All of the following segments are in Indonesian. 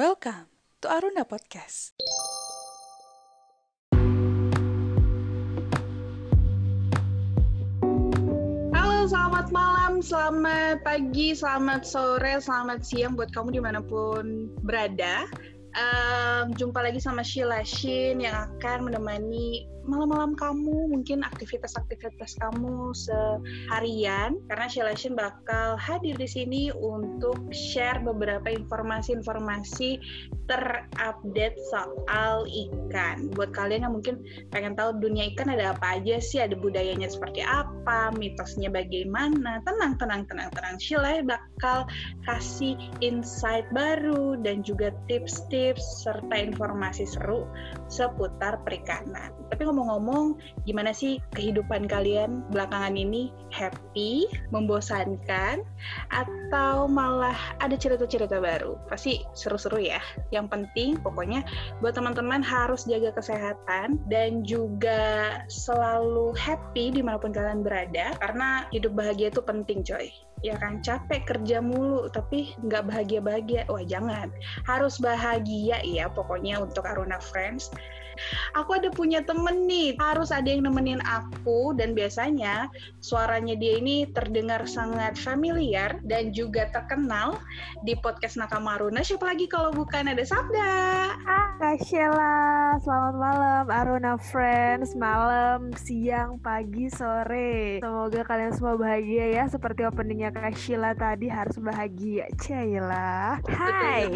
Welcome to Aruna Podcast. Halo, selamat malam, selamat pagi, selamat sore, selamat siang buat kamu di mana pun berada. Um, jumpa lagi sama Sheila Shin yang akan menemani malam-malam kamu, mungkin aktivitas-aktivitas kamu seharian. Karena Sheila Shin bakal hadir di sini untuk share beberapa informasi-informasi terupdate soal ikan. Buat kalian yang mungkin pengen tahu dunia ikan ada apa aja sih, ada budayanya seperti apa, mitosnya bagaimana, tenang, tenang, tenang, tenang. Sheila bakal kasih insight baru dan juga tips-tips serta informasi seru seputar perikanan. Tapi ngomong-ngomong, gimana sih kehidupan kalian belakangan ini? Happy, membosankan, atau malah ada cerita-cerita baru? Pasti seru-seru ya. Yang penting pokoknya buat teman-teman harus jaga kesehatan dan juga selalu happy di mana pun kalian berada karena hidup bahagia itu penting coy ya kan capek kerja mulu tapi nggak bahagia bahagia wah jangan harus bahagia ya pokoknya untuk Aruna Friends aku ada punya temen nih, harus ada yang nemenin aku dan biasanya suaranya dia ini terdengar sangat familiar dan juga terkenal di podcast Nakama Aruna. Siapa lagi kalau bukan ada Sabda? Hai Sheila, selamat malam Aruna Friends, malam, siang, pagi, sore. Semoga kalian semua bahagia ya, seperti openingnya Kak Sheila tadi harus bahagia. Sheila, hai.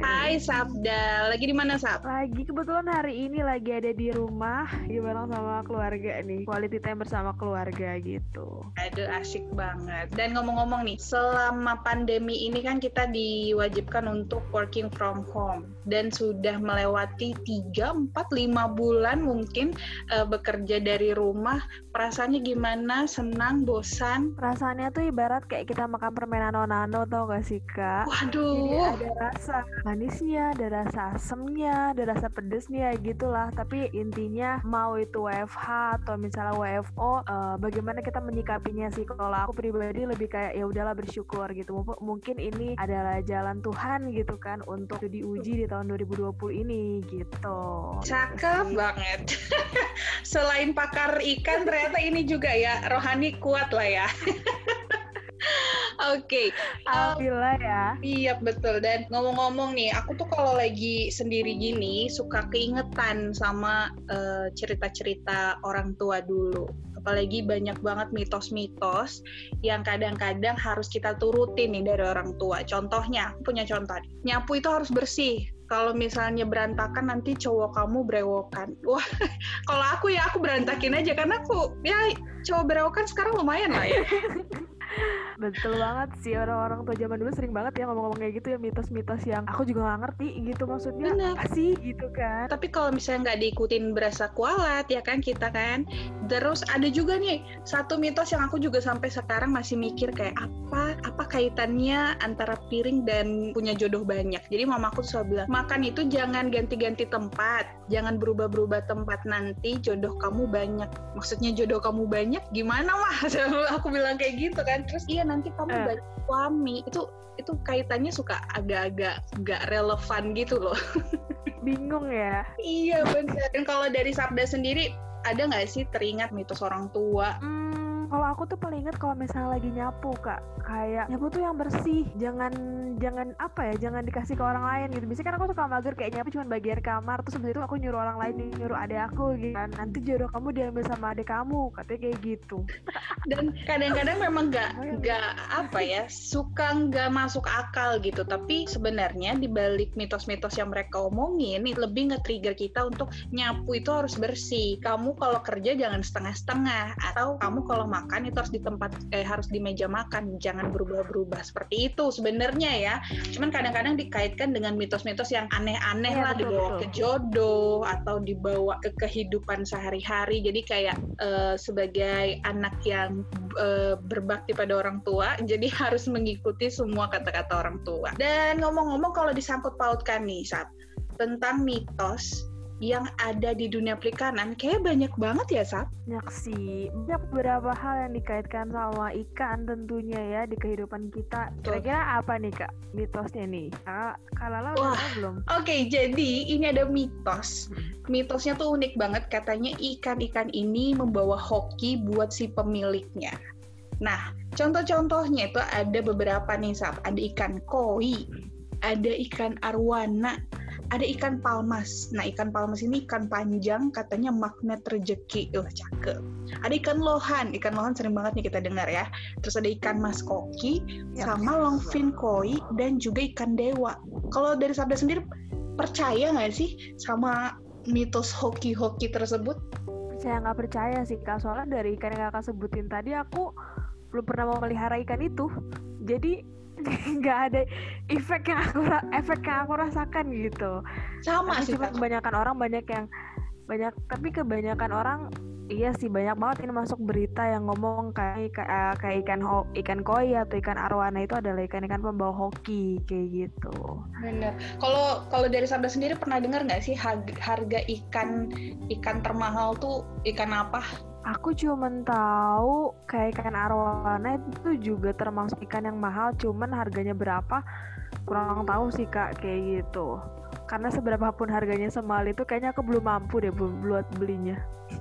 Hai Sabda, lagi di mana Sab? Lagi kebetulan hari ini lagi ada di rumah, gimana sama keluarga nih, quality time bersama keluarga gitu. Aduh asik banget. Dan ngomong-ngomong nih, selama pandemi ini kan kita diwajibkan untuk working from home dan sudah melewati 3, 4, 5 bulan mungkin uh, bekerja dari rumah. Perasaannya gimana? Senang, bosan? Perasaannya tuh ibarat kayak kita makan permen nano-nano tau gak sih kak? Waduh. Jadi ada rasa manisnya, ada rasa asemnya, ada rasa pedesnya gitulah. Tapi intinya mau itu WFH atau misalnya WFO, uh, bagaimana kita menyikapinya sih? Kalau aku pribadi lebih kayak ya udahlah bersyukur gitu. M mungkin ini adalah jalan Tuhan gitu kan untuk diuji di tahun 2020 ini gitu. Cakep banget. Selain pakar ikan, ternyata ini juga ya rohani kuat lah ya. Oke, okay. Alhamdulillah ya. Iya betul. Dan ngomong-ngomong nih, aku tuh kalau lagi sendiri gini suka keingetan sama cerita cerita-cerita orang tua dulu. Apalagi banyak banget mitos-mitos yang kadang-kadang harus kita turutin nih dari orang tua. Contohnya, aku punya contoh. Nyapu itu harus bersih. Kalau misalnya berantakan nanti cowok kamu berewokan. Wah, kalau aku ya aku berantakin aja karena aku ya cowok berewokan sekarang lumayan lah ya. Betul banget sih orang-orang tua zaman dulu sering banget ya ngomong-ngomong kayak gitu ya mitos-mitos yang aku juga gak ngerti gitu maksudnya Bener. apa sih gitu kan. Tapi kalau misalnya nggak diikutin berasa kualat ya kan kita kan. Terus ada juga nih satu mitos yang aku juga sampai sekarang masih mikir kayak apa apa kaitannya antara piring dan punya jodoh banyak. Jadi mamaku selalu bilang makan itu jangan ganti-ganti tempat, jangan berubah-berubah tempat nanti jodoh kamu banyak. Maksudnya jodoh kamu banyak gimana mah? aku bilang kayak gitu kan. Terus iya nanti kamu uh. banyak suami itu itu kaitannya suka agak-agak nggak relevan gitu loh. Bingung ya? iya benar. Dan kalau dari Sabda sendiri ada nggak sih teringat mitos orang tua? Hmm, kalau aku tuh paling ingat kalau misalnya lagi nyapu kak, kayak nyapu tuh yang bersih, jangan jangan apa ya, jangan dikasih ke orang lain gitu. Biasanya kan aku suka mager kayak nyapu cuma bagian kamar, terus habis itu aku nyuruh orang lain nyuruh adik aku gitu. kan nanti jodoh kamu diambil sama adik kamu, katanya kayak gitu. Dan kadang-kadang memang nggak nggak apa ya, suka nggak masuk akal gitu. Tapi sebenarnya di balik mitos-mitos yang mereka omongin, lebih nge-trigger kita untuk nyapu itu harus bersih. Kamu kalau kerja jangan setengah-setengah, atau kamu kalau makan itu harus di tempat eh, harus di meja makan. Jangan berubah-berubah seperti itu sebenarnya ya. Cuman kadang-kadang dikaitkan dengan mitos-mitos yang aneh-aneh Iya, lah betul, dibawa betul. ke jodoh atau dibawa ke kehidupan sehari-hari. Jadi kayak eh, sebagai anak yang eh, berbakti pada orang tua jadi harus mengikuti semua kata-kata orang tua. Dan ngomong-ngomong kalau disangkut pautkan nih saat tentang mitos yang ada di dunia perikanan kayak banyak banget ya, Sab? Banyak sih. Banyak beberapa hal yang dikaitkan sama ikan tentunya ya di kehidupan kita. Kira-kira apa nih Kak mitosnya nih? Kak, Lala udah belum? Oke, jadi ini ada mitos. Mitosnya tuh unik banget. Katanya ikan-ikan ini membawa hoki buat si pemiliknya. Nah, contoh-contohnya itu ada beberapa nih, Sab. Ada ikan koi, ada ikan arwana, ada ikan palmas. Nah, ikan palmas ini ikan panjang, katanya magnet rezeki. Uh, cakep. Ada ikan lohan. Ikan lohan sering banget nih kita dengar ya. Terus ada ikan mas koki, Ya. sama longfin koi, dan juga ikan dewa. Kalau dari Sabda sendiri, percaya nggak sih sama mitos hoki-hoki tersebut? Percaya nggak percaya sih Kak, soalnya dari ikan yang Kakak sebutin tadi aku belum pernah memelihara ikan itu. Jadi nggak ada efek yang aku efek yang aku rasakan gitu. Sama Tapi sih, cuma kebanyakan orang banyak yang banyak tapi kebanyakan orang iya sih banyak banget ini masuk berita yang ngomong kayak kayak, eh, kayak ikan ho, ikan koi atau ikan arwana itu adalah ikan-ikan pembawa hoki kayak gitu. Bener. Kalau kalau dari Sabda sendiri pernah dengar nggak sih harga, harga ikan ikan termahal tuh ikan apa? Aku cuma tahu kayak ikan arwana itu juga termasuk ikan yang mahal, cuman harganya berapa kurang tahu sih kak kayak gitu. Karena seberapa pun harganya semahal itu kayaknya aku belum mampu deh bu- buat belinya.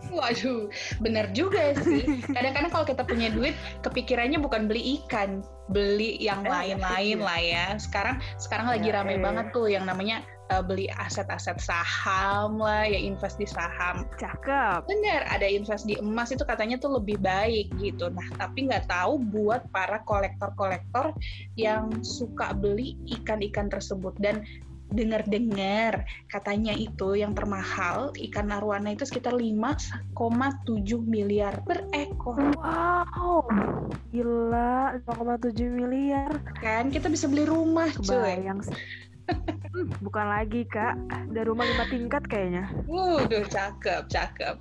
Waduh, bener juga sih. Kadang-kadang kalau kita punya duit, kepikirannya bukan beli ikan, beli yang Eh, lain-lain iya. lah ya. Sekarang sekarang lagi Ya, rame eh. banget tuh yang namanya uh, beli aset-aset saham lah, ya invest di saham. Cakep. Bener, ada invest di emas itu katanya tuh lebih baik gitu. Nah, tapi nggak tahu buat para kolektor-kolektor yang suka beli ikan-ikan tersebut dan dengar-dengar katanya itu yang termahal ikan arwana itu sekitar 5,7 miliar per ekor. Wow, gila 5,7 miliar. Kan kita bisa beli rumah, cuy. Kebayang sih. Hmm, bukan lagi kak, dari rumah lima tingkat kayaknya. Waduh, cakep, cakep.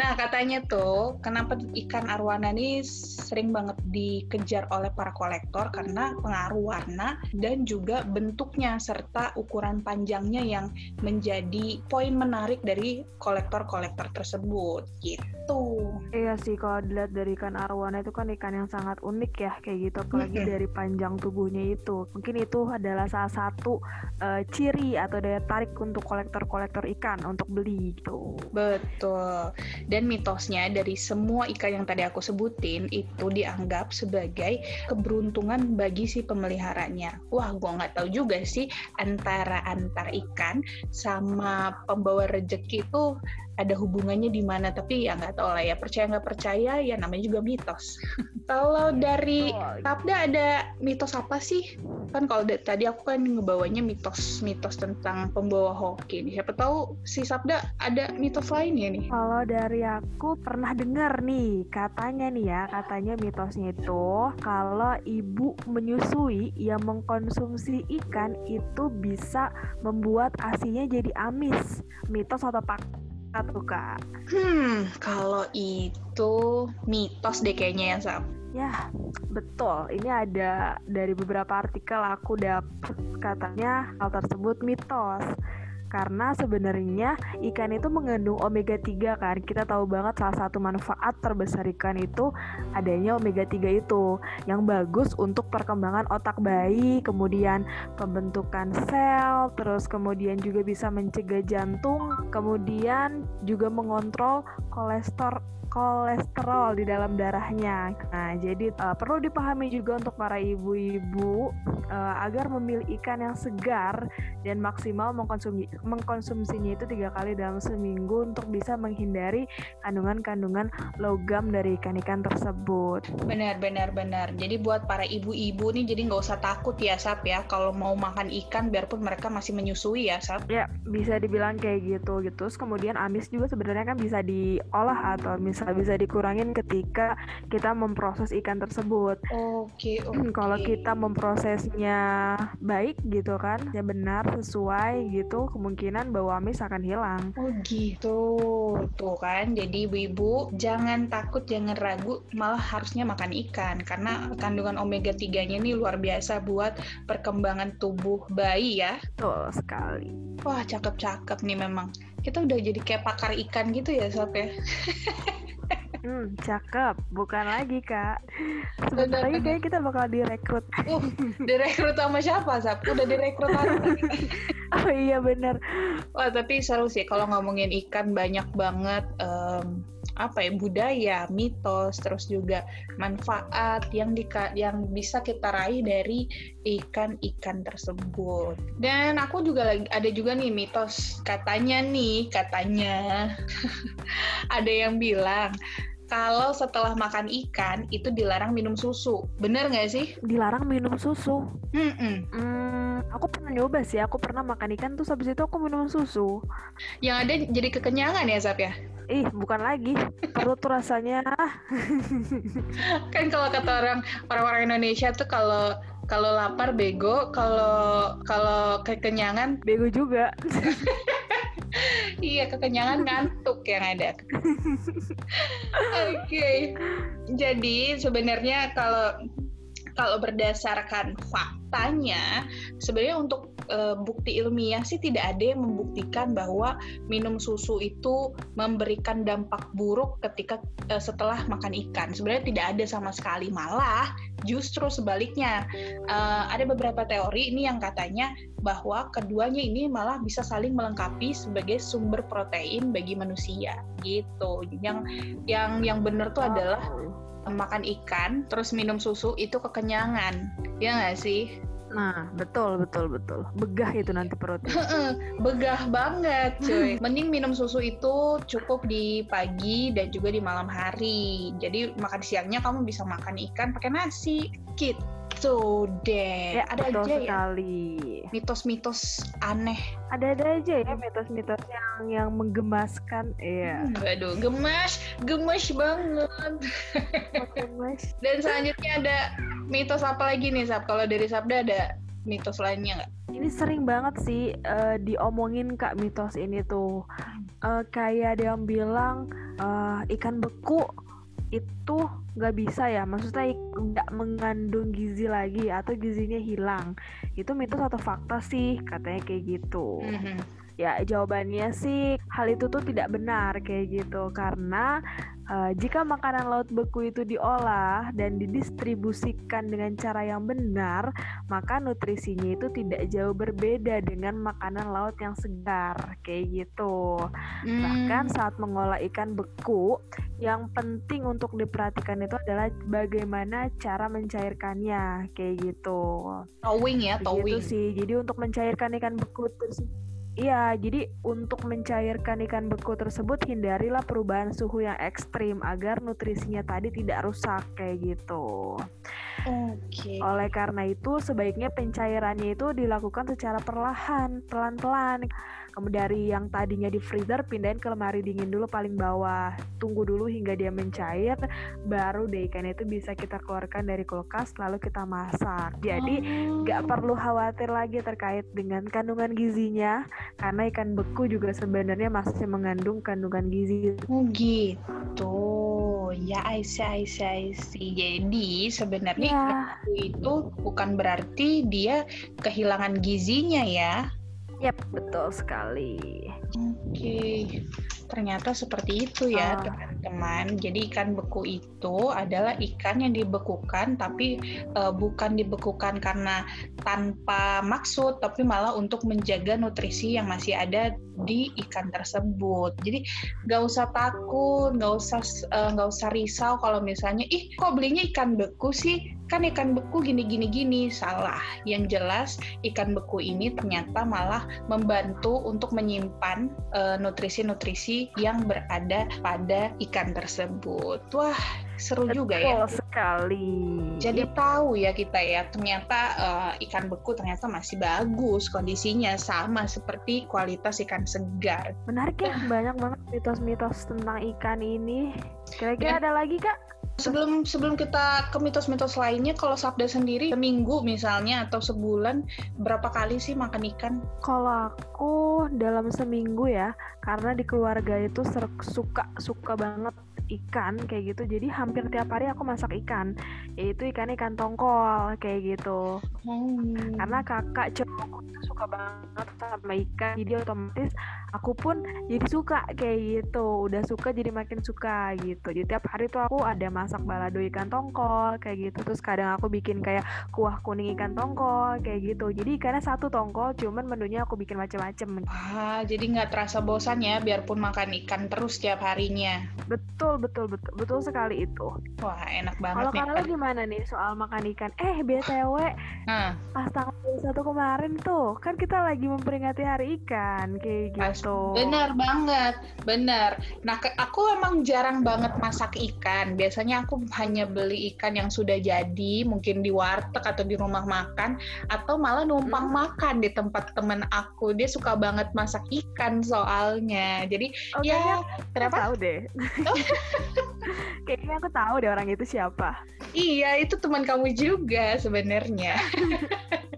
Nah, katanya tuh, kenapa ikan arwana ini sering banget dikejar oleh para kolektor karena pengaruh warna dan juga bentuknya serta ukuran panjangnya yang menjadi poin menarik dari kolektor-kolektor tersebut. Gitu. Iya sih, kalau dilihat dari ikan arwana itu kan ikan yang sangat unik ya, kayak gitu. Apalagi dari panjang tubuhnya itu. Mungkin itu adalah salah satu eh, ciri atau daya tarik untuk kolektor-kolektor ikan untuk beli gitu. Betul. Dan mitosnya dari semua ikan yang tadi aku sebutin itu dianggap sebagai keberuntungan bagi si pemeliharanya. Wah, gua nggak tahu juga sih antara antar ikan sama pembawa rejeki itu ada hubungannya di mana. Tapi ya nggak tahu lah ya. Percaya nggak percaya ya namanya juga mitos. Kalau dari Betul. Sabda ada mitos apa sih? Kan kalau tadi aku kan ngebawanya mitos-mitos tentang pembawa hoki. nih. Siapa tahu si Sabda ada mitos lainnya nih. Kalau dari aku pernah dengar nih, katanya nih ya, katanya mitosnya itu kalau ibu menyusui yang mengkonsumsi ikan itu bisa membuat asinya jadi amis. Mitos atau fakta tuh kak? Hmm, kalau itu mitos deh kayaknya ya, Sab. Ya, betul. Ini ada dari beberapa artikel aku dapet katanya hal tersebut mitos. Karena sebenarnya ikan itu mengandung omega 3 kan. Kita tahu banget salah satu manfaat terbesar ikan itu adanya omega 3 itu yang bagus untuk perkembangan otak bayi, kemudian pembentukan sel, terus kemudian juga bisa mencegah jantung, kemudian juga mengontrol kolesterol kolesterol di dalam darahnya. Nah, jadi uh, perlu dipahami juga untuk para ibu-ibu uh, agar memilih ikan yang segar dan maksimal mengkonsumi mengkonsumsinya itu tiga kali dalam seminggu untuk bisa menghindari kandungan-kandungan logam dari ikan-ikan tersebut. Benar, benar, benar. Jadi buat para ibu-ibu nih, jadi nggak usah takut ya, Sab ya. Kalau mau makan ikan, biarpun mereka masih menyusui ya, Sab. Ya, bisa dibilang kayak gitu gitu. Terus kemudian amis juga sebenarnya kan bisa diolah atau misal bisa dikurangin ketika kita memproses ikan tersebut. Oke, oke. Kalau kita memprosesnya baik gitu kan, ya benar sesuai gitu, kemudian kemungkinan bau amis akan hilang. Oh gitu, tuh kan. Jadi ibu-ibu jangan takut, jangan ragu, malah harusnya makan ikan karena kandungan omega 3-nya ini luar biasa buat perkembangan tubuh bayi ya. Betul sekali. Wah, cakep-cakep nih memang. Kita udah jadi kayak pakar ikan gitu ya, Sob ya. Hmm, cakep. Bukan lagi, Kak. Sebentar lagi kayak kita bakal direkrut. Uh, direkrut sama siapa, Sap? Udah direkrut apa? oh iya bener. Wah, tapi seru sih kalau ngomongin ikan banyak banget em, apa ya budaya, mitos, terus juga manfaat yang di yang bisa kita raih dari ikan-ikan tersebut. Dan aku juga lagi ada juga nih mitos katanya nih katanya ada yang bilang kalau setelah makan ikan itu dilarang minum susu. Bener nggak sih? Dilarang minum susu. Mm-mm. Hmm, aku pernah nyoba sih. Aku pernah makan ikan terus habis itu aku minum susu. Yang ada jadi kekenyangan ya, Zap ya? Ih, bukan lagi. Perut tuh rasanya kan kalau kata orang orang-orang Indonesia tuh kalau kalau lapar bego, kalau kalau kekenyangan bego juga. iya kekenyangan ngantuk yang ada. Oke. Jadi sebenarnya kalau kalau berdasarkan faktanya, sebenarnya untuk e, bukti ilmiah sih tidak ada yang membuktikan bahwa minum susu itu memberikan dampak buruk ketika e, setelah makan ikan. Sebenarnya tidak ada sama sekali, malah justru sebaliknya. E, ada beberapa teori ini yang katanya bahwa keduanya ini malah bisa saling melengkapi sebagai sumber protein bagi manusia gitu. Yang yang yang benar tuh adalah makan ikan terus minum susu itu kekenyangan ya nggak sih Nah, betul, betul, betul. Begah itu nanti perutnya. Begah banget, cuy. Mending minum susu itu cukup di pagi dan juga di malam hari. Jadi makan siangnya kamu bisa makan ikan pakai nasi. Gitu deh. Ya, ada betul aja ya mitos-mitos aneh. Ada-ada aja ya mitos-mitos yang yang menggemaskan. Iya. Hmm, aduh, gemas, gemas banget. Gemas. Dan selanjutnya ada mitos apa lagi nih, Sab? Kalau dari Sabda ada mitos lainnya nggak? Ini sering banget sih eh, diomongin kak mitos ini tuh. Eh, kayak ada yang bilang eh, ikan beku itu nggak bisa ya, maksudnya nggak mengandung gizi lagi atau gizinya hilang. Itu mitos atau fakta sih katanya kayak gitu. Mhm. Ya, jawabannya sih hal itu tuh tidak benar kayak gitu karena eh, jika makanan laut beku itu diolah dan didistribusikan dengan cara yang benar, maka nutrisinya itu tidak jauh berbeda dengan makanan laut yang segar kayak gitu. Bahkan Hmm. saat mengolah ikan beku, yang penting untuk diperhatikan itu adalah bagaimana cara mencairkannya kayak gitu. towing ya, Begitu towing. sih. Jadi untuk mencairkan ikan beku tersebut Iya, jadi untuk mencairkan ikan beku tersebut hindarilah perubahan suhu yang ekstrim agar nutrisinya tadi tidak rusak kayak gitu. Oke. Oleh karena itu, sebaiknya pencairannya itu dilakukan secara perlahan, pelan-pelan. Kamu dari yang tadinya di freezer pindahin ke lemari dingin dulu paling bawah. Tunggu dulu hingga dia mencair, baru deh ikan itu bisa kita keluarkan dari kulkas lalu kita masak. Jadi nggak perlu khawatir lagi terkait dengan kandungan gizinya, karena ikan beku juga sebenarnya masih mengandung kandungan gizi. Oh gitu. Ya, I see, I see, I see. Jadi sebenarnya Ya, itu bukan berarti dia kehilangan gizinya ya. Yap, betul sekali. Oke, ternyata seperti itu ya Ah. Teman-teman. Jadi ikan beku itu adalah ikan yang dibekukan, tapi eh, bukan dibekukan karena tanpa maksud, tapi malah untuk menjaga nutrisi yang masih ada di ikan tersebut. Jadi nggak usah takut, nggak usah eh, nggak usah risau kalau misalnya, ih kok belinya ikan beku sih? Kan ikan beku gini-gini gini. Salah. Yang jelas ikan beku ini ternyata malah membantu untuk menyimpan eh, nutrisi-nutrisi yang berada pada ikan tersebut. Wah, seru juga ya. Betul sekali. Jadi tahu ya kita ya, ternyata eh, ikan beku ternyata masih bagus kondisinya sama seperti kualitas ikan segar. Menarik ya, banyak banget mitos-mitos tentang ikan ini. Kira-kira ada lagi kak? Sebelum sebelum kita ke mitos-mitos lainnya, kalau Sabda sendiri seminggu misalnya atau sebulan berapa kali sih makan ikan? Kalau aku dalam seminggu ya, karena di keluarga itu suka suka banget ikan kayak gitu jadi hampir tiap hari aku masak ikan yaitu ikan ikan tongkol kayak gitu hmm. karena kakak cowokku suka banget sama ikan jadi otomatis aku pun jadi suka kayak gitu. Udah suka jadi makin suka gitu. Jadi tiap hari tuh aku ada masak balado ikan tongkol kayak gitu. Terus kadang aku bikin kayak kuah kuning ikan tongkol kayak gitu. Jadi ikannya satu tongkol cuman menunya aku bikin macem-macem. Ah jadi nggak terasa bosan ya biarpun makan ikan terus tiap harinya. Betul betul betul betul sekali itu. Wah enak banget kalau kalau gimana nih soal makan ikan? Eh btw hmm. pas tanggal satu kemarin tuh kan kita lagi memperingati hari ikan kayak gitu. Bener banget, bener. Nah, ke, aku emang jarang banget masak ikan. Biasanya aku hanya beli ikan yang sudah jadi, mungkin di warteg atau di rumah makan, atau malah numpang hmm. makan di tempat temen aku. Dia suka banget masak ikan soalnya. Jadi oh, ya, kenapa? Tahu deh. kayaknya aku tahu deh orang itu siapa. Iya, itu teman kamu juga sebenarnya.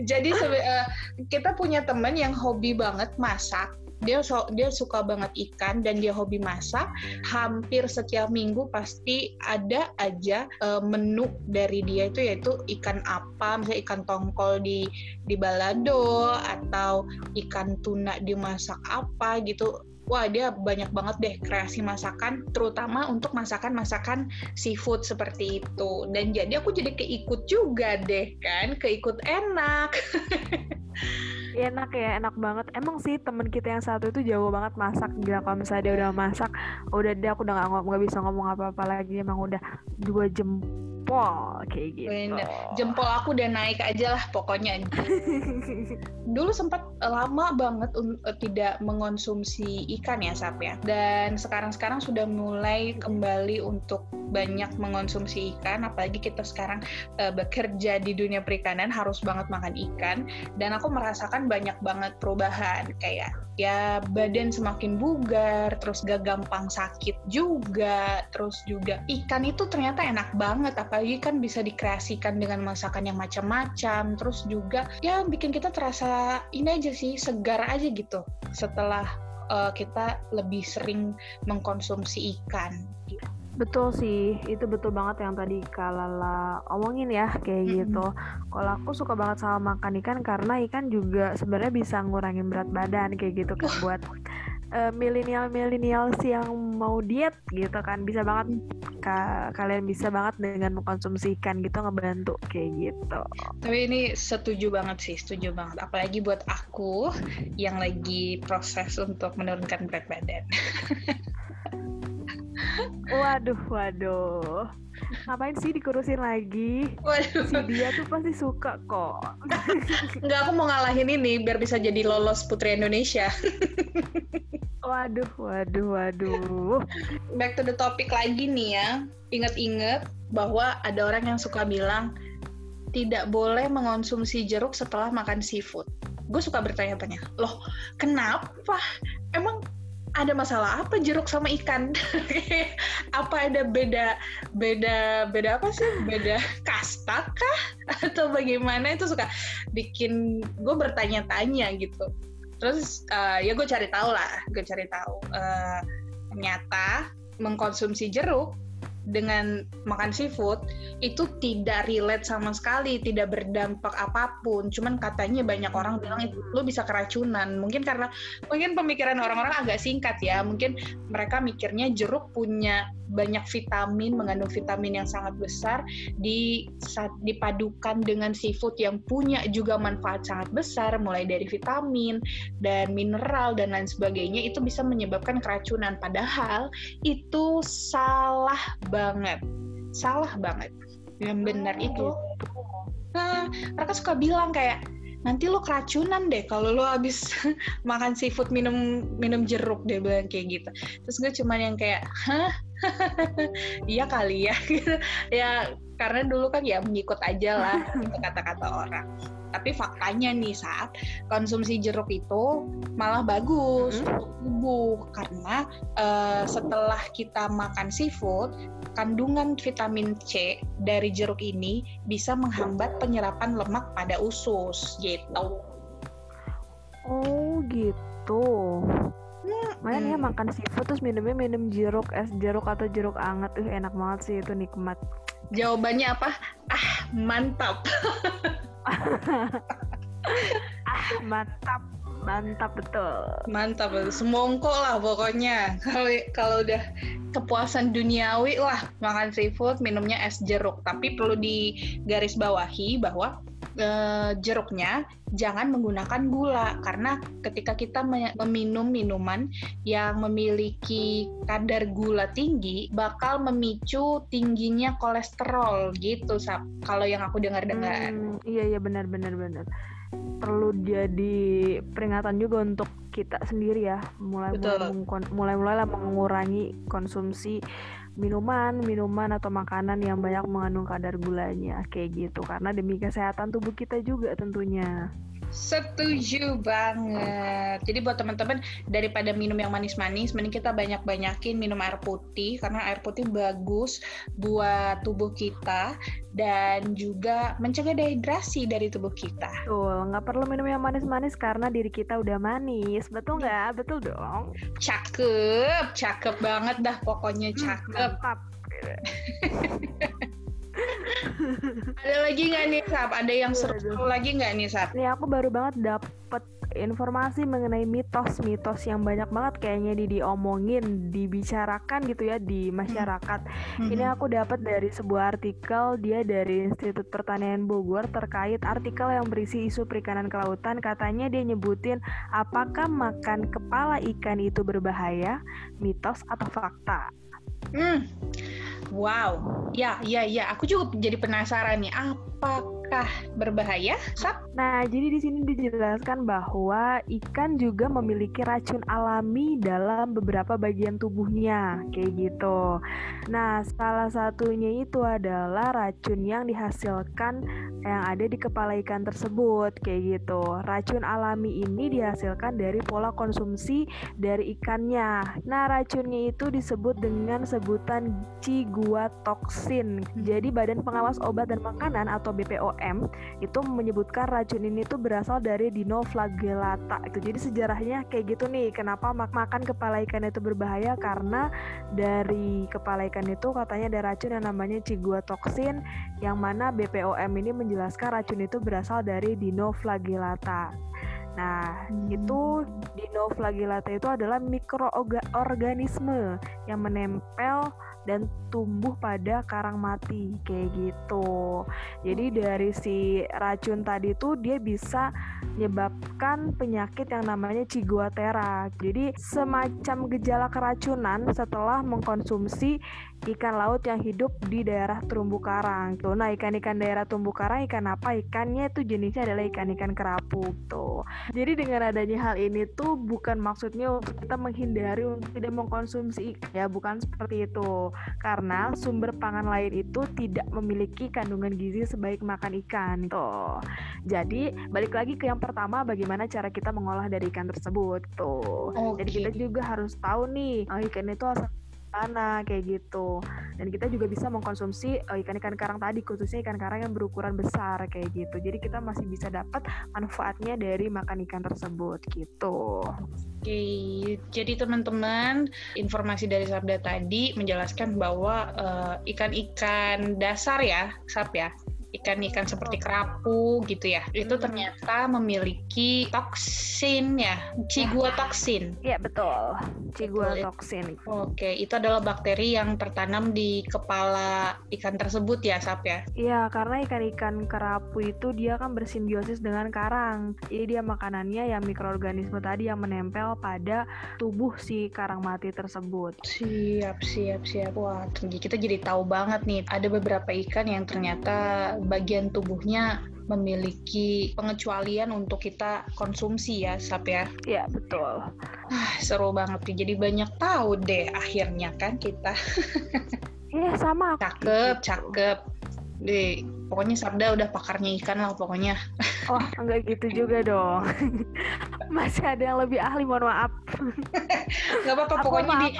Jadi uh, kita punya teman yang hobi banget masak. Dia so, dia suka banget ikan dan dia hobi masak. Hampir setiap minggu pasti ada aja uh, menu dari dia itu yaitu ikan apa, misalnya ikan tongkol di di balado atau ikan tuna dimasak apa gitu wah dia banyak banget deh kreasi masakan terutama untuk masakan-masakan seafood seperti itu. Dan jadi aku jadi keikut juga deh kan keikut enak enak ya enak banget emang sih temen kita yang satu itu jago banget masak gila kalau misalnya dia udah masak udah dia aku udah nggak bisa ngomong apa-apa lagi emang udah dua jempol kayak gitu. Bener. Jempol aku udah naik aja lah pokoknya. Dulu sempat lama banget uh, tidak mengonsumsi ikan ya Sap ya. Dan sekarang-sekarang sudah mulai kembali untuk banyak mengonsumsi ikan apalagi kita sekarang uh, bekerja di dunia perikanan harus banget makan ikan dan aku merasakan banyak banget perubahan. Kayak ya badan semakin bugar terus gak gampang sakit juga terus juga ikan itu ternyata enak banget apalagi kan bisa dikreasikan dengan masakan yang macam-macam terus juga ya bikin kita terasa ini aja sih segar aja gitu setelah uh, kita lebih sering mengkonsumsi ikan Betul sih, itu betul banget yang tadi Kalala omongin ya kayak mm-hmm. gitu. Kalau aku suka banget sama makan ikan karena ikan juga sebenarnya bisa ngurangin berat badan kayak gitu kan buat uh, milenial-milenial yang mau diet gitu kan bisa banget ka kalian bisa banget dengan mengkonsumsi ikan gitu ngebantu kayak gitu. Tapi ini setuju banget sih, setuju banget. Apalagi buat aku yang lagi proses untuk menurunkan berat badan. Waduh, waduh. Ngapain sih dikurusin lagi? Waduh. Si dia tuh pasti suka kok. Enggak, aku mau ngalahin ini biar bisa jadi lolos Putri Indonesia. waduh, waduh, waduh. Back to the topic lagi nih ya. Ingat-ingat bahwa ada orang yang suka bilang tidak boleh mengonsumsi jeruk setelah makan seafood. Gue suka bertanya-tanya, loh kenapa? Emang ada masalah apa jeruk sama ikan? apa ada beda beda beda apa sih? Beda kasta kah? Atau bagaimana itu suka bikin gue bertanya-tanya gitu. Terus uh, ya gue cari tahu lah, gue cari tahu. Uh, ternyata mengkonsumsi jeruk dengan makan seafood itu tidak relate sama sekali, tidak berdampak apa pun. Cuman katanya banyak orang bilang itu lo bisa keracunan. Mungkin karena mungkin pemikiran orang-orang agak singkat ya. Mungkin mereka mikirnya jeruk punya banyak vitamin, mengandung vitamin yang sangat besar di dipadukan dengan seafood yang punya juga manfaat sangat besar mulai dari vitamin dan mineral dan lain sebagainya itu bisa menyebabkan keracunan padahal itu salah banget. Salah banget. Yang benar oh, itu. Nah, mereka suka bilang kayak nanti lo keracunan deh kalau lo habis makan seafood minum minum jeruk deh bilang kayak gitu terus gue cuman yang kayak hah iya kali ya ya karena dulu kan ya mengikut aja lah gitu kata-kata orang tapi faktanya nih saat konsumsi jeruk itu malah bagus Hmm. untuk tubuh karena eh, setelah kita makan seafood kandungan vitamin C dari jeruk ini bisa menghambat penyerapan lemak pada usus gitu. Oh gitu. Main ya Hmm. makan seafood terus minumnya minum jeruk es jeruk atau jeruk anget tuh enak banget sih itu nikmat. Jawabannya apa? Ah, mantap. Ah mantap mantap betul. Mantap, semongko lah pokoknya. Kalau kalau udah kepuasan duniawi lah makan seafood, minumnya es jeruk. Tapi perlu digarisbawahi bahwa eh, jeruknya jangan menggunakan gula karena ketika kita me- meminum minuman yang memiliki kadar gula tinggi bakal memicu tingginya kolesterol gitu Sap. Kalau yang aku dengar-dengar. Hmm, iya iya benar benar benar. Perlu jadi peringatan juga untuk kita sendiri ya, mulai Betul. mulai mulai lah mengurangi konsumsi minuman minuman atau makanan yang banyak mengandung kadar gulanya kayak gitu karena demi kesehatan tubuh kita juga tentunya. Setuju banget. Jadi buat teman-teman daripada minum yang manis-manis, mending kita banyak-banyakin minum air putih karena air putih bagus buat tubuh kita dan juga mencegah dehidrasi dari tubuh kita. Betul, nggak perlu minum yang manis-manis karena diri kita udah manis, betul nggak? Betul dong. Cakep, cakep banget dah pokoknya Hmm, cakep. Mantap. Ada lagi nggak nih Sap? Ada yang Aduh, seru lagi nggak nih Sap? Nih aku baru banget dapet informasi mengenai mitos-mitos yang banyak banget kayaknya di diomongin, dibicarakan gitu ya di masyarakat. Ini Mhm. aku dapat dari sebuah artikel dia dari Institut Pertanian Bogor terkait artikel yang berisi isu perikanan kelautan. Katanya dia nyebutin apakah makan kepala ikan itu berbahaya, mitos atau fakta. Hmm. Wow, ya, ya, ya. Aku juga jadi penasaran nih, apakah berbahaya, Sap? Nah, jadi di sini dijelaskan bahwa ikan juga memiliki racun alami dalam beberapa bagian tubuhnya, kayak gitu. Nah, salah satunya itu adalah racun yang dihasilkan yang ada di kepala ikan tersebut, kayak gitu. Racun alami ini dihasilkan dari pola konsumsi dari ikannya. Nah, racunnya itu disebut dengan sebutan ciguatoksin. Jadi, Badan Pengawas Obat dan Makanan atau BPOM itu menyebutkan racun ini tuh berasal dari dinoflagellata itu jadi sejarahnya kayak gitu nih kenapa mak- makan kepala ikan itu berbahaya? Karena dari kepala ikan itu katanya ada racun yang namanya ciguatoksin yang mana BPOM ini menjelaskan racun itu berasal dari dinoflagellata Nah, Hmm. itu dinoflagellata itu adalah mikroorganisme yang menempel dan tumbuh pada karang mati kayak gitu. Jadi dari si racun tadi tuh dia bisa menyebabkan penyakit yang namanya ciguatera. Jadi semacam gejala keracunan setelah mengkonsumsi ikan laut yang hidup di daerah terumbu karang. Tuh, nah ikan-ikan daerah terumbu karang ikan apa? Ikannya itu jenisnya adalah ikan-ikan kerapu tuh. Jadi dengan adanya hal ini tuh bukan maksudnya untuk kita menghindari untuk tidak mengkonsumsi ikan ya, bukan seperti itu. Karena sumber pangan lain itu tidak memiliki kandungan gizi sebaik makan ikan tuh. Jadi balik lagi ke yang pertama bagaimana cara kita mengolah dari ikan tersebut tuh. Jadi Oke. kita juga harus tahu nih oh, ikan itu asal mana kayak gitu. Dan kita juga bisa mengkonsumsi eh, ikan-ikan karang tadi khususnya ikan karang yang berukuran besar kayak gitu. Jadi kita masih bisa dapat manfaatnya dari makan ikan tersebut gitu. Oke, jadi teman-teman, informasi dari Sabda tadi menjelaskan bahwa eh, ikan-ikan dasar ya, Sab ya, ikan-ikan seperti kerapu gitu ya, itu ternyata memiliki toksin ya, ciguatoksin. Iya betul ya. ciguatoksin Oke, itu adalah bakteri yang tertanam di kepala ikan tersebut ya, Sab ya. Iya, karena ikan-ikan kerapu itu dia kan bersimbiosis dengan karang. Jadi dia makanannya yang mikroorganisme tadi yang menempel pada tubuh si karang mati tersebut. Siap, siap, siap. Wah, kita jadi tahu banget nih, ada beberapa ikan yang ternyata bagian tubuhnya memiliki pengecualian untuk kita konsumsi ya, Sap ya. Iya, betul. Ah, seru banget nih. Jadi banyak tahu deh akhirnya kan kita. Iya, sama. Cakep, cakep. Deh, pokoknya Sabda udah pakarnya ikan lah pokoknya. Oh, enggak gitu juga dong. Masih ada yang lebih ahli, mohon maaf. Gak apa-apa, Aku pokoknya maaf. di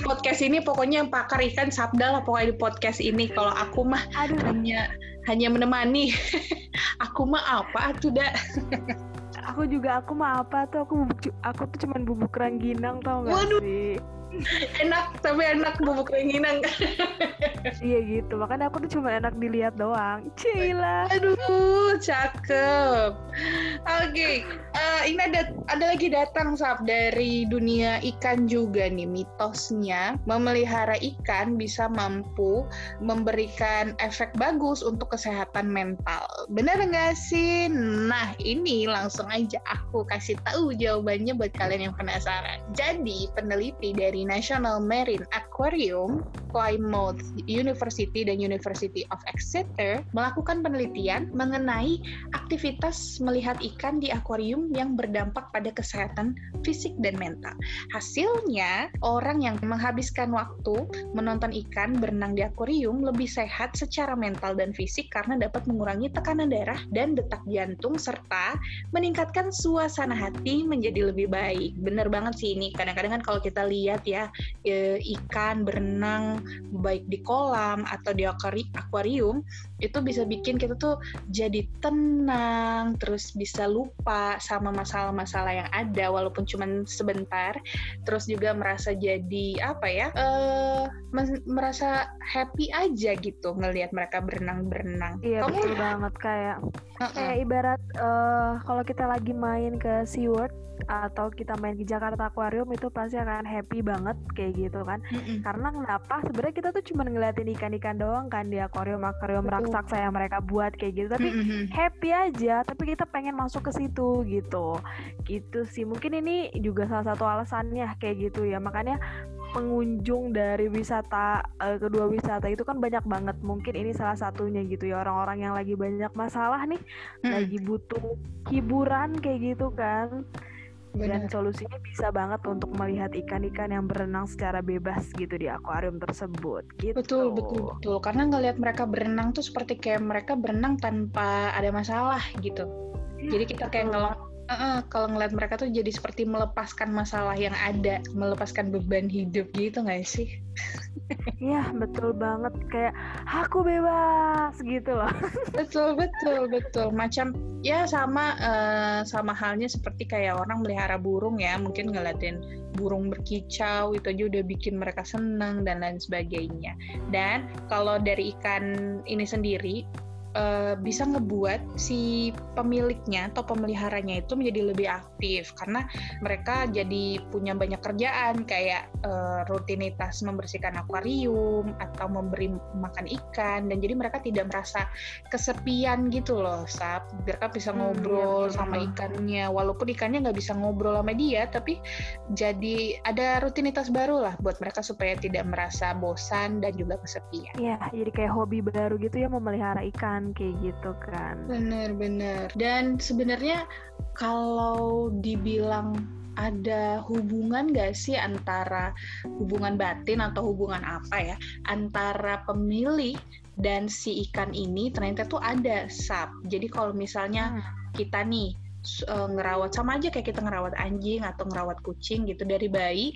podcast ini pokoknya yang pakar ikan Sabda lah pokoknya di podcast ini. Kalau aku mah Aduh, hanya hanya menemani. aku mah apa tuh dak? aku juga aku mah apa tuh aku bubuk, aku tuh cuman bubuk rangginang tau gak Waduh. sih? Enak tapi enak bubuk rengginang. Iya gitu, makanya aku tuh cuma enak dilihat doang. Cila. Aduh, cakep. Oke, eh, ini ada ada lagi datang sab dari dunia ikan juga nih mitosnya memelihara ikan bisa mampu memberikan efek bagus untuk kesehatan mental. Benar nggak sih? Nah ini langsung aja aku kasih tahu jawabannya buat kalian yang penasaran. Jadi peneliti dari National Marine Aquarium, Plymouth University dan University of Exeter melakukan penelitian mengenai aktivitas melihat ikan di akuarium yang berdampak pada kesehatan fisik dan mental. Hasilnya, orang yang menghabiskan waktu menonton ikan berenang di akuarium lebih sehat secara mental dan fisik karena dapat mengurangi tekanan darah dan detak jantung serta meningkatkan suasana hati menjadi lebih baik. Bener banget sih ini. Kadang-kadang kan kalau kita lihat ya e, ikan berenang baik di kolam atau di akuari- akuarium itu bisa bikin kita tuh jadi tenang, terus bisa lupa sama masalah-masalah yang ada walaupun cuman sebentar. Terus juga merasa jadi apa ya? men- merasa happy aja gitu ngelihat mereka berenang-berenang. Iya Kamu betul banget kayak Heeh. kayak ibarat eh, kalau kita lagi main ke SeaWorld atau kita main di Jakarta Aquarium itu pasti akan happy banget kayak gitu kan. Mm-mm. Karena kenapa? Sebenarnya kita tuh cuma ngeliatin ikan-ikan doang kan di akuarium-akuarium Betul. raksasa yang mereka buat kayak gitu. Tapi Mm-mm. happy aja, tapi kita pengen masuk ke situ gitu. Gitu sih. Mungkin ini juga salah satu alasannya kayak gitu ya. Makanya pengunjung dari wisata eh, kedua wisata itu kan banyak banget. Mungkin ini salah satunya gitu ya orang-orang yang lagi banyak masalah nih, Mm-mm. lagi butuh hiburan kayak gitu kan. Dan Benar. solusinya bisa banget untuk melihat ikan-ikan yang berenang secara bebas gitu di akuarium tersebut. Gitu. Betul, betul, betul. Karena ngelihat mereka berenang tuh seperti kayak mereka berenang tanpa ada masalah gitu. Jadi kita kayak ngelong, Heeh, kalau ngeliat mereka tuh jadi seperti melepaskan masalah yang ada, melepaskan beban hidup gitu nggak sih? Iya betul banget kayak aku bebas gitu loh. Betul, betul, betul. Macam ya sama eh, sama halnya seperti kayak orang melihara burung ya, mungkin ngeliatin burung berkicau itu aja udah bikin mereka senang dan lain sebagainya. Dan kalau dari ikan ini sendiri eh, bisa ngebuat si pemiliknya atau pemeliharanya itu menjadi lebih aktif. Karena mereka jadi punya banyak kerjaan kayak eh, rutinitas membersihkan akuarium atau memberi makan ikan. Dan jadi mereka tidak merasa kesepian gitu loh Sap. Mereka bisa Hmm, iya, ngobrol betul, sama betul. ikannya. Walaupun ikannya nggak bisa ngobrol sama dia tapi jadi ada rutinitas baru lah buat mereka supaya tidak merasa bosan dan juga kesepian. Iya jadi kayak hobi baru gitu ya memelihara ikan kayak gitu kan. Bener-bener. Dan sebenarnya kalau dibilang ada hubungan gak sih antara hubungan batin atau hubungan apa ya antara pemilik dan si ikan ini ternyata tuh ada sap. Jadi kalau misalnya Hmm. kita nih eh, ngerawat sama aja kayak kita ngerawat anjing atau ngerawat kucing gitu dari bayi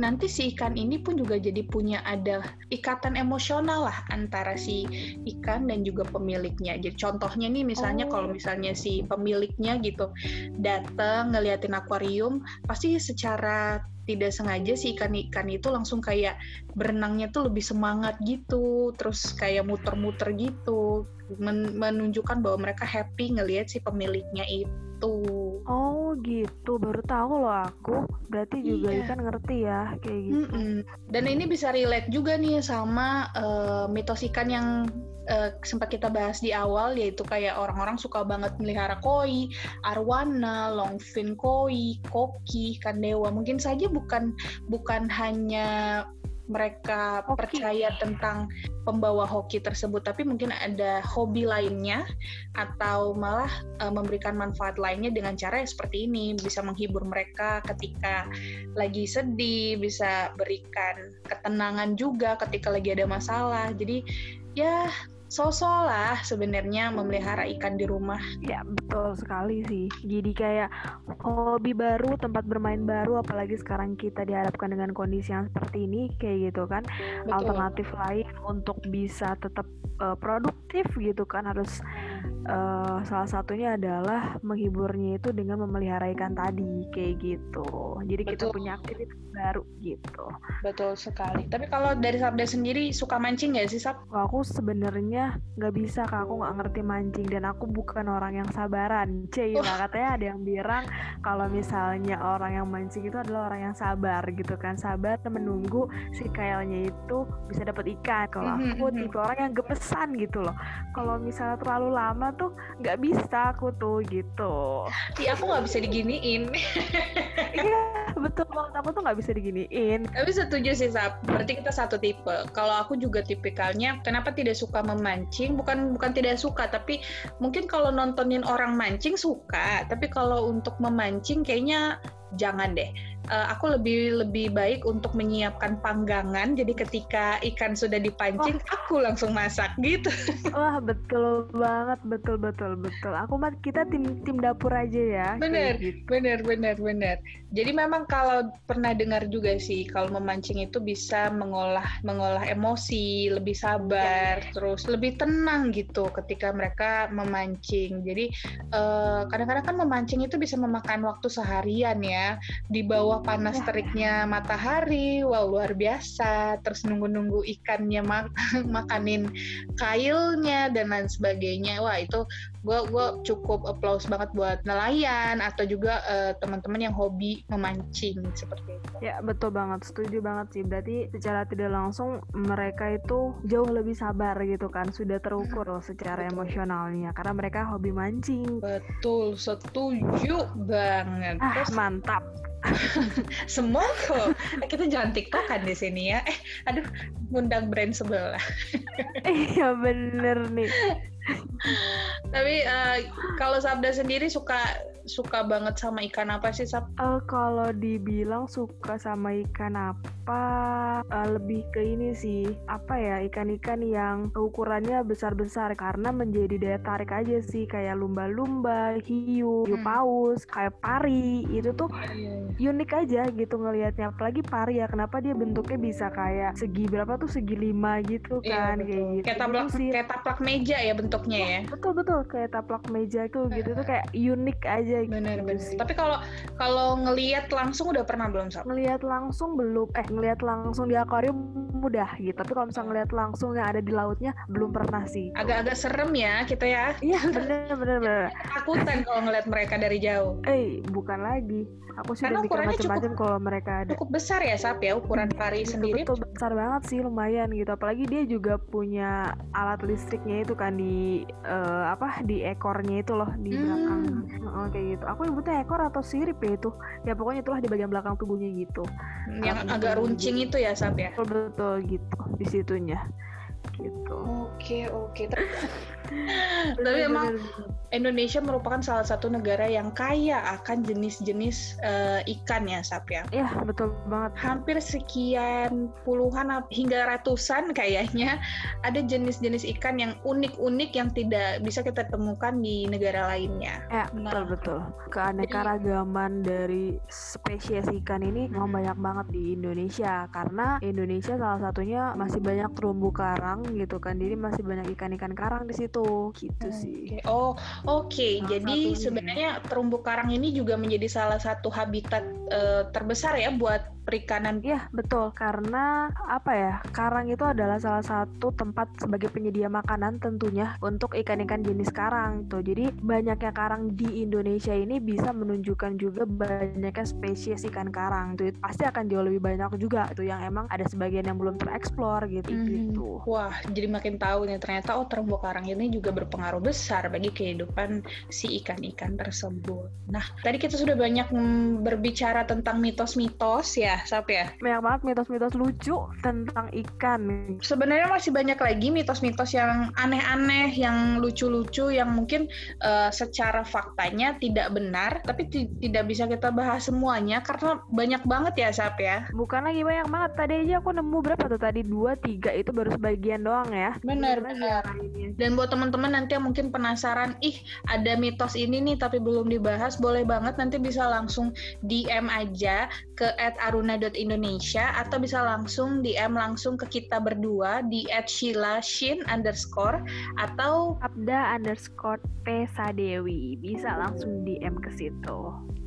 nanti si ikan ini pun juga jadi punya ada ikatan emosional lah antara si ikan dan juga pemiliknya. Jadi contohnya nih misalnya Oh. kalau misalnya si pemiliknya gitu datang ngeliatin akuarium, pasti secara tidak sengaja si ikan-ikan itu langsung kayak berenangnya tuh lebih semangat gitu, terus kayak muter-muter gitu, men- menunjukkan bahwa mereka happy ngelihat si pemiliknya itu. Oh gitu baru tahu loh aku. Berarti juga Iya. ikan ngerti ya kayak gitu. Mm-mm. Dan ini bisa relate juga nih sama eh, mitos ikan yang eh, sempat kita bahas di awal yaitu kayak orang-orang suka banget melihara koi, arwana, longfin koi, koki, ikan dewa. Mungkin saja bukan bukan hanya mereka Hoki. percaya tentang pembawa hoki tersebut, tapi mungkin ada hobi lainnya atau malah uh, memberikan manfaat lainnya dengan cara yang seperti ini, bisa menghibur mereka ketika lagi sedih, bisa berikan ketenangan juga ketika lagi ada masalah. Jadi ya sosok lah sebenarnya memelihara ikan di rumah. Ya betul sekali sih. Jadi kayak hobi baru, tempat bermain baru, apalagi sekarang kita dihadapkan dengan kondisi yang seperti ini, kayak gitu kan. Betul. Alternatif lain untuk bisa tetap uh, produktif gitu kan harus uh, salah satunya adalah menghiburnya itu dengan memelihara ikan tadi kayak gitu. Jadi kita Betul. punya aktivitas baru gitu. Betul sekali. Tapi kalau dari Sabda sendiri suka mancing nggak sih Sab? Aku sebenarnya nggak bisa kak, aku nggak ngerti mancing dan aku bukan orang yang sabaran. Cila katanya ada yang bilang kalau misalnya orang yang mancing itu adalah orang yang sabar gitu kan, sabar menunggu si kailnya itu bisa dapat ikan. Kalau Mhm, aku mhm. tipe orang yang gepesan gitu loh. Kalau misalnya terlalu lama tuh nggak bisa aku tuh gitu. Iya aku nggak bisa diginiin. Iya betul banget aku tuh nggak bisa diginiin. Tapi setuju sih Sab. Berarti kita satu tipe. Kalau aku juga tipikalnya kenapa tidak suka memancing? Bukan bukan tidak suka, tapi mungkin kalau nontonin orang mancing suka. Tapi kalau untuk memancing kayaknya jangan deh. Eh, aku lebih lebih baik untuk menyiapkan panggangan. Jadi ketika ikan sudah dipancing, aku langsung masak gitu. Wah betul banget betul betul betul. Aku mah kita tim tim dapur aja ya. Bener, gitu. bener, bener, bener. Jadi memang kalau pernah dengar juga sih, kalau memancing itu bisa mengolah mengolah emosi, lebih sabar, terus lebih tenang gitu ketika mereka memancing. Jadi eh, kadang-kadang kan memancing itu bisa memakan waktu seharian ya, di bawah panas Ya. teriknya matahari, wow luar biasa. Terus nunggu-nunggu ikannya mak- makanin kailnya dan lain sebagainya. Wah itu gue gua cukup applause banget buat nelayan atau juga eh, teman-teman yang hobi memancing seperti itu. Ya betul banget, setuju banget sih. Berarti secara tidak langsung mereka itu jauh lebih sabar gitu kan, sudah terukur loh secara Betul. emosionalnya karena mereka hobi mancing. Betul, setuju banget. Ah Terus mantap. semua kok kita jangan tiktokan di sini ya. Eh, aduh, ngundang brand sebelah. Iya bener nih. Tapi eh, kalau Sabda sendiri suka suka banget sama ikan apa sih Sab? Eh, kalau dibilang suka sama ikan apa, eh, lebih ke ini sih, apa ya ikan-ikan yang ukurannya besar-besar karena menjadi daya tarik aja sih kayak lumba-lumba, hiu, hiu Hmm. paus, kayak pari itu tuh unik aja gitu ngelihatnya apalagi pari ya kenapa dia bentuknya bisa kayak segi berapa tuh segi lima gitu Iya, kan kayak gitu Kayak taplak Gitu sih. kayak taplak meja ya bentuknya ya. betul betul kayak taplak meja tuh gitu tuh kayak unik aja Bener gitu bener. sih. Tapi kalau kalau ngelihat langsung udah pernah belum Sab? ngelihat langsung belum eh ngelihat langsung di akuarium mudah gitu tapi kalau misalnya ngelihat langsung yang ada di lautnya belum pernah sih Agak-agak serem ya kita ya. iya bener bener bener Takutan kalau ngelihat mereka dari jauh. eh bukan lagi aku sih Karena mikir macam-macam kalau mereka ada Cukup besar ya Sab ya ukuran pari Gitu, sendiri. betul besar banget sih lumayan gitu apalagi dia juga punya alat listriknya itu kan di eh, apa di ekornya itu loh di Hmm. belakang Heeh, kayak gitu aku nyebutnya ekor atau sirip ya itu ya pokoknya itulah di bagian belakang tubuhnya gitu Yang Alat agak listriknya runcing gitu. itu ya Sab ya. betul betul gitu di situnya gitu Oke oke. Tapi emang. Indonesia merupakan salah satu negara yang kaya akan jenis-jenis eh, ikan ya Sap ya. ya betul banget Hampir sekian puluhan hingga ratusan kayaknya ada jenis-jenis ikan yang unik-unik yang tidak bisa kita temukan di negara lainnya. ya Nah. betul betul keanekaragaman dari spesies ikan ini memang Hmm. banyak banget di Indonesia karena Indonesia salah satunya masih banyak terumbu karang gitu kan jadi masih banyak ikan-ikan karang di situ gitu sih Oke. Oh, oke. Salah Jadi satunya. sebenarnya terumbu karang ini juga menjadi salah satu habitat eh, terbesar ya buat perikanan. Iya betul karena apa ya karang itu adalah salah satu tempat sebagai penyedia makanan tentunya untuk ikan-ikan jenis karang tuh jadi banyaknya karang di Indonesia ini bisa menunjukkan juga banyaknya spesies ikan karang tuh pasti akan jauh lebih banyak juga tuh yang emang ada sebagian yang belum tereksplor gitu Mhm. gitu Wah, jadi makin tahu nih ternyata oh terumbu karang ini juga berpengaruh besar bagi kehidupan si ikan-ikan tersebut. Nah, tadi kita sudah banyak mm, berbicara tentang mitos-mitos ya ya, Sap ya? Banyak banget mitos-mitos lucu tentang ikan. Sebenarnya masih banyak lagi mitos-mitos yang aneh-aneh, yang lucu-lucu, yang mungkin uh, secara faktanya tidak benar, tapi tidak bisa kita bahas semuanya karena banyak banget ya, Sap ya? Bukan lagi banyak banget. Tadi aja aku nemu berapa tuh tadi? Dua, tiga itu baru sebagian doang ya. Benar. Dan buat teman-teman nanti yang mungkin penasaran, ih ada mitos ini nih tapi belum dibahas, boleh banget nanti bisa langsung DM aja ke @aruna.indonesia atau bisa langsung DM langsung ke kita berdua di @sheila_shin underscore atau abda underscore pesadewi bisa langsung DM ke situ.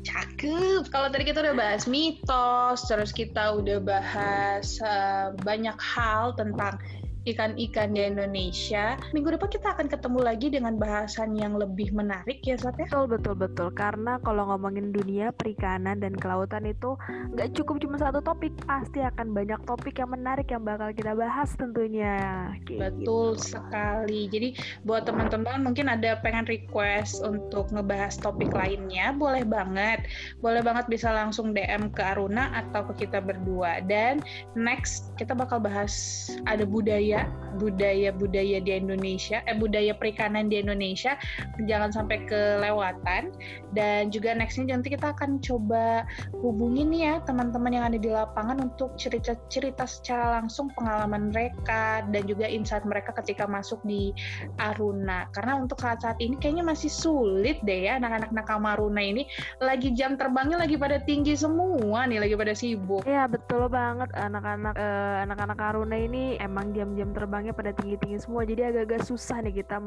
Cakep. Kalau tadi kita udah bahas mitos, terus kita udah bahas uh, banyak hal tentang ikan-ikan di Indonesia. Minggu depan kita akan ketemu lagi dengan bahasan yang lebih menarik ya Sat ya? Betul, betul, betul. Karena kalau ngomongin dunia perikanan dan kelautan itu nggak cukup cuma satu topik. Pasti akan banyak topik yang menarik yang bakal kita bahas tentunya. Kayak betul gitu. sekali. Jadi buat teman-teman mungkin ada pengen request untuk ngebahas topik lainnya, boleh banget. Boleh banget bisa langsung DM ke Aruna atau ke kita berdua. Dan next kita bakal bahas ada budaya budaya budaya di Indonesia eh budaya perikanan di Indonesia jangan sampai kelewatan. Dan juga nextnya nanti kita akan coba hubungi nih ya teman-teman yang ada di lapangan untuk cerita-cerita secara langsung pengalaman mereka dan juga insight mereka ketika masuk di Aruna. Karena untuk saat-saat ini kayaknya masih sulit deh ya anak-anak nakama Aruna ini. Lagi jam terbangnya lagi pada tinggi semua nih lagi pada sibuk. Ya betul banget. Anak-anak uh, anak-anak Aruna ini emang jam-jam jam terbangnya pada tinggi-tinggi semua jadi agak-agak susah nih kita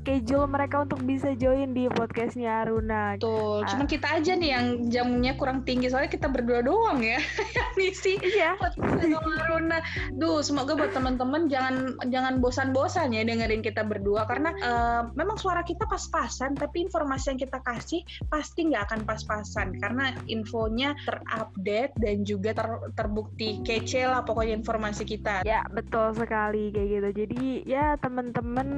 schedule mereka untuk bisa join di podcastnya Aruna. Betul, ah. cuma kita aja nih yang jamnya kurang tinggi soalnya kita berdua doang ya yang ngisi iya. podcastnya Aruna. Duh, semoga buat teman-teman jangan jangan bosan-bosan ya dengerin kita berdua karena uh, memang suara kita pas-pasan tapi informasi yang kita kasih pasti nggak akan pas-pasan karena infonya terupdate dan juga ter, terbukti kece lah pokoknya informasi kita. Ya, betul sekali sekali kayak gitu. Jadi ya temen-temen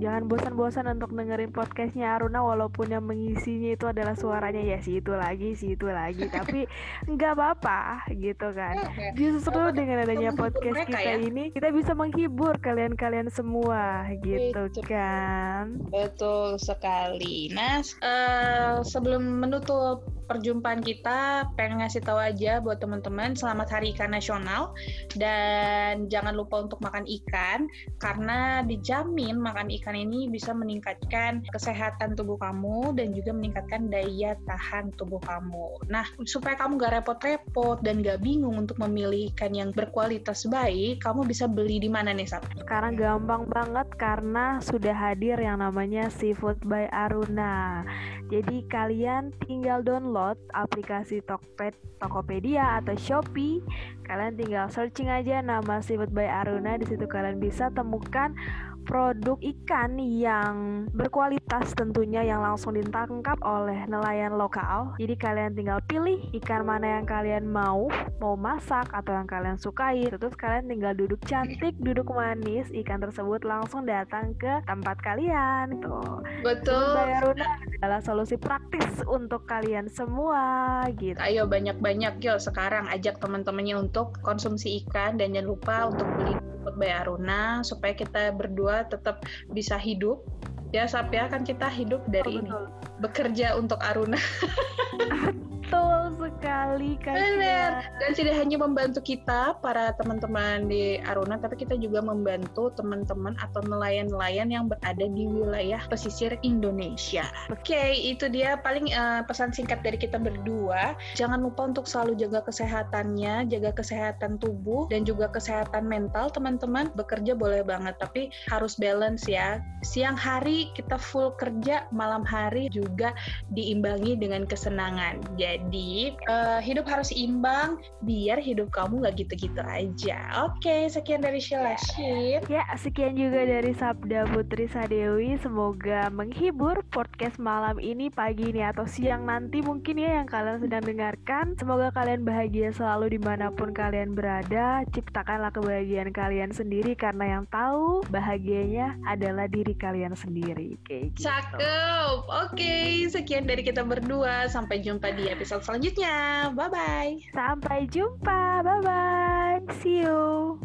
jangan bosan-bosan untuk dengerin podcastnya Aruna walaupun yang mengisinya itu adalah suaranya ya si itu lagi si itu lagi. Tapi nggak apa-apa gitu kan. Justru dengan adanya podcast kita ya. ini kita bisa menghibur kalian-kalian semua gitu kan. Betul sekali. Nah uh, sebelum menutup perjumpaan kita pengen ngasih tahu aja buat teman-teman selamat Hari Ikan Nasional. Dan jangan lupa untuk makan ikan karena dijamin makan ikan ini bisa meningkatkan kesehatan tubuh kamu dan juga meningkatkan daya tahan tubuh kamu. Nah, supaya kamu gak repot-repot dan gak bingung untuk memilih ikan yang berkualitas baik, kamu bisa beli di mana nih, Sap? Sekarang gampang banget karena sudah hadir yang namanya Seafood by Aruna. Jadi kalian tinggal download aplikasi Tokped, Tokopedia atau Shopee. Kalian tinggal searching aja nama Seafood by Aruna. Di situ kalian bisa temukan produk ikan yang berkualitas tentunya yang langsung ditangkap oleh nelayan lokal. Jadi kalian tinggal pilih ikan mana yang kalian mau, mau masak atau yang kalian sukai. Terus kalian tinggal duduk cantik, duduk manis, ikan tersebut langsung datang ke tempat kalian. Tuh. Betul. Bayaruna adalah solusi praktis untuk kalian semua gitu. Ayo banyak-banyak yuk sekarang ajak teman-temannya untuk konsumsi ikan dan jangan lupa untuk beli Food by Aruna supaya kita berdua tetap bisa hidup. Ya Sap ya kan kita hidup dari oh, ini. bekerja untuk Aruna sekali Kak Benar. Dan tidak hanya membantu kita para teman-teman di Aruna, tapi kita juga membantu teman-teman atau nelayan-nelayan yang berada di wilayah pesisir Indonesia. Oke, okay, itu dia paling uh, pesan singkat dari kita berdua. Jangan lupa untuk selalu jaga kesehatannya, jaga kesehatan tubuh dan juga kesehatan mental teman-teman. Bekerja boleh banget, tapi harus balance ya. Siang hari kita full kerja, malam hari juga diimbangi dengan kesenangan. Jadi uh, hidup harus imbang biar hidup kamu nggak gitu-gitu aja. Oke, okay, sekian dari Sheila Shin. Ya, sekian juga dari Sabda Putri Sadewi. Semoga menghibur podcast malam ini, pagi ini atau siang nanti mungkin ya yang kalian sedang dengarkan. Semoga kalian bahagia selalu di mana pun kalian berada. Ciptakanlah kebahagiaan kalian sendiri karena yang tahu bahagianya adalah diri kalian sendiri. Kayak gitu. Cakep. Oke, okay, sekian dari kita berdua. Sampai jumpa di episode episode selanjutnya. Bye-bye. Sampai jumpa. Bye bye. See you.